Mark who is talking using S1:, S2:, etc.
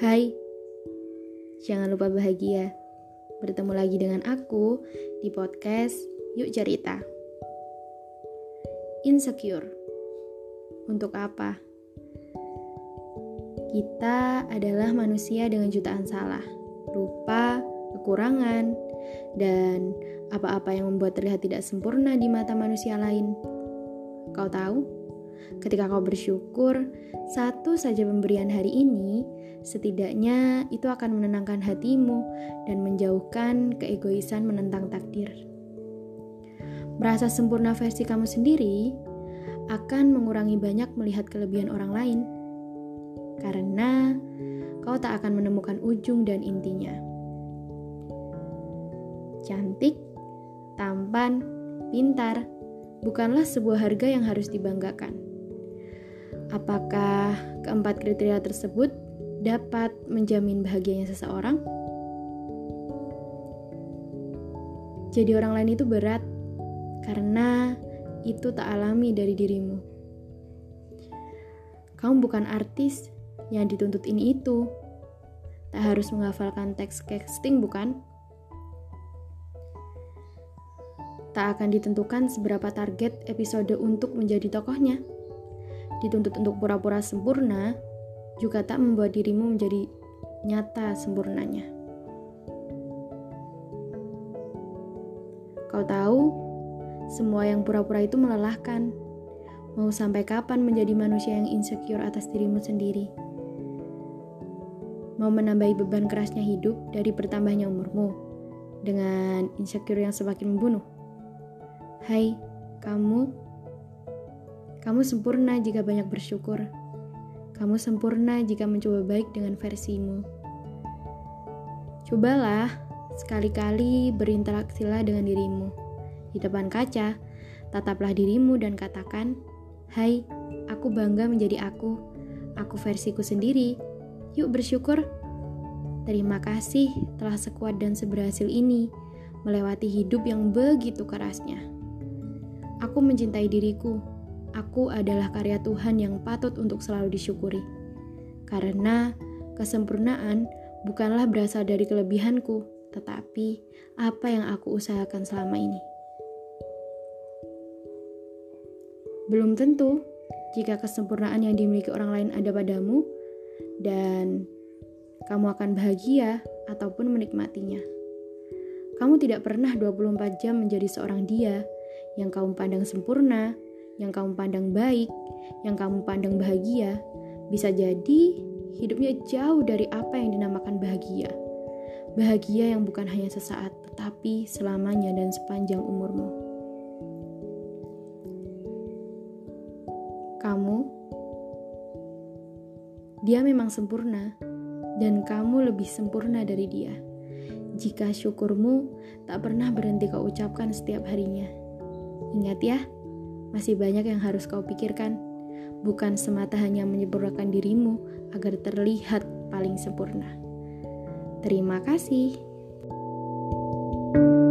S1: Hai, jangan lupa bahagia. Bertemu lagi dengan aku di podcast Yuk Cerita. Insecure. Untuk apa? Kita adalah manusia dengan jutaan salah, lupa, kekurangan, dan apa-apa yang membuat terlihat tidak sempurna di mata manusia lain. Kau tahu? Ketika kau bersyukur, satu saja pemberian hari ini Setidaknya itu akan menenangkan hatimu dan menjauhkan keegoisan menentang takdir. Merasa sempurna versi kamu sendiri akan mengurangi banyak melihat kelebihan orang lain, karena kau tak akan menemukan ujung dan intinya. Cantik, tampan, pintar bukanlah sebuah harga yang harus dibanggakan. Apakah keempat kriteria tersebut dapat menjamin bahagianya seseorang? Jadi orang lain itu berat karena itu tak alami dari dirimu. Kamu bukan artis yang dituntut ini itu. Tak harus menghafalkan teks casting bukan? Tak akan ditentukan seberapa target episode untuk menjadi tokohnya. Dituntut untuk pura-pura sempurna juga tak membuat dirimu menjadi nyata sempurnanya. Kau tahu, semua yang pura-pura itu melelahkan. Mau sampai kapan menjadi manusia yang insecure atas dirimu sendiri? Mau menambahi beban kerasnya hidup dari bertambahnya umurmu dengan insecure yang semakin membunuh? Hai, kamu. Kamu sempurna jika banyak bersyukur. Kamu sempurna jika mencoba baik dengan versimu. Cobalah sekali-kali berinteraksilah dengan dirimu. Di depan kaca, tataplah dirimu dan katakan, "Hai, aku bangga menjadi aku. Aku versiku sendiri. Yuk bersyukur." Terima kasih telah sekuat dan seberhasil ini melewati hidup yang begitu kerasnya. Aku mencintai diriku aku adalah karya Tuhan yang patut untuk selalu disyukuri. Karena kesempurnaan bukanlah berasal dari kelebihanku, tetapi apa yang aku usahakan selama ini. Belum tentu jika kesempurnaan yang dimiliki orang lain ada padamu dan kamu akan bahagia ataupun menikmatinya. Kamu tidak pernah 24 jam menjadi seorang dia yang kamu pandang sempurna, yang kamu pandang baik, yang kamu pandang bahagia, bisa jadi hidupnya jauh dari apa yang dinamakan bahagia. Bahagia yang bukan hanya sesaat, tetapi selamanya dan sepanjang umurmu. Kamu, dia memang sempurna, dan kamu lebih sempurna dari dia. Jika syukurmu tak pernah berhenti kau ucapkan setiap harinya. Ingat ya, masih banyak yang harus kau pikirkan, bukan semata hanya menyempurnakan dirimu agar terlihat paling sempurna. Terima kasih. thank you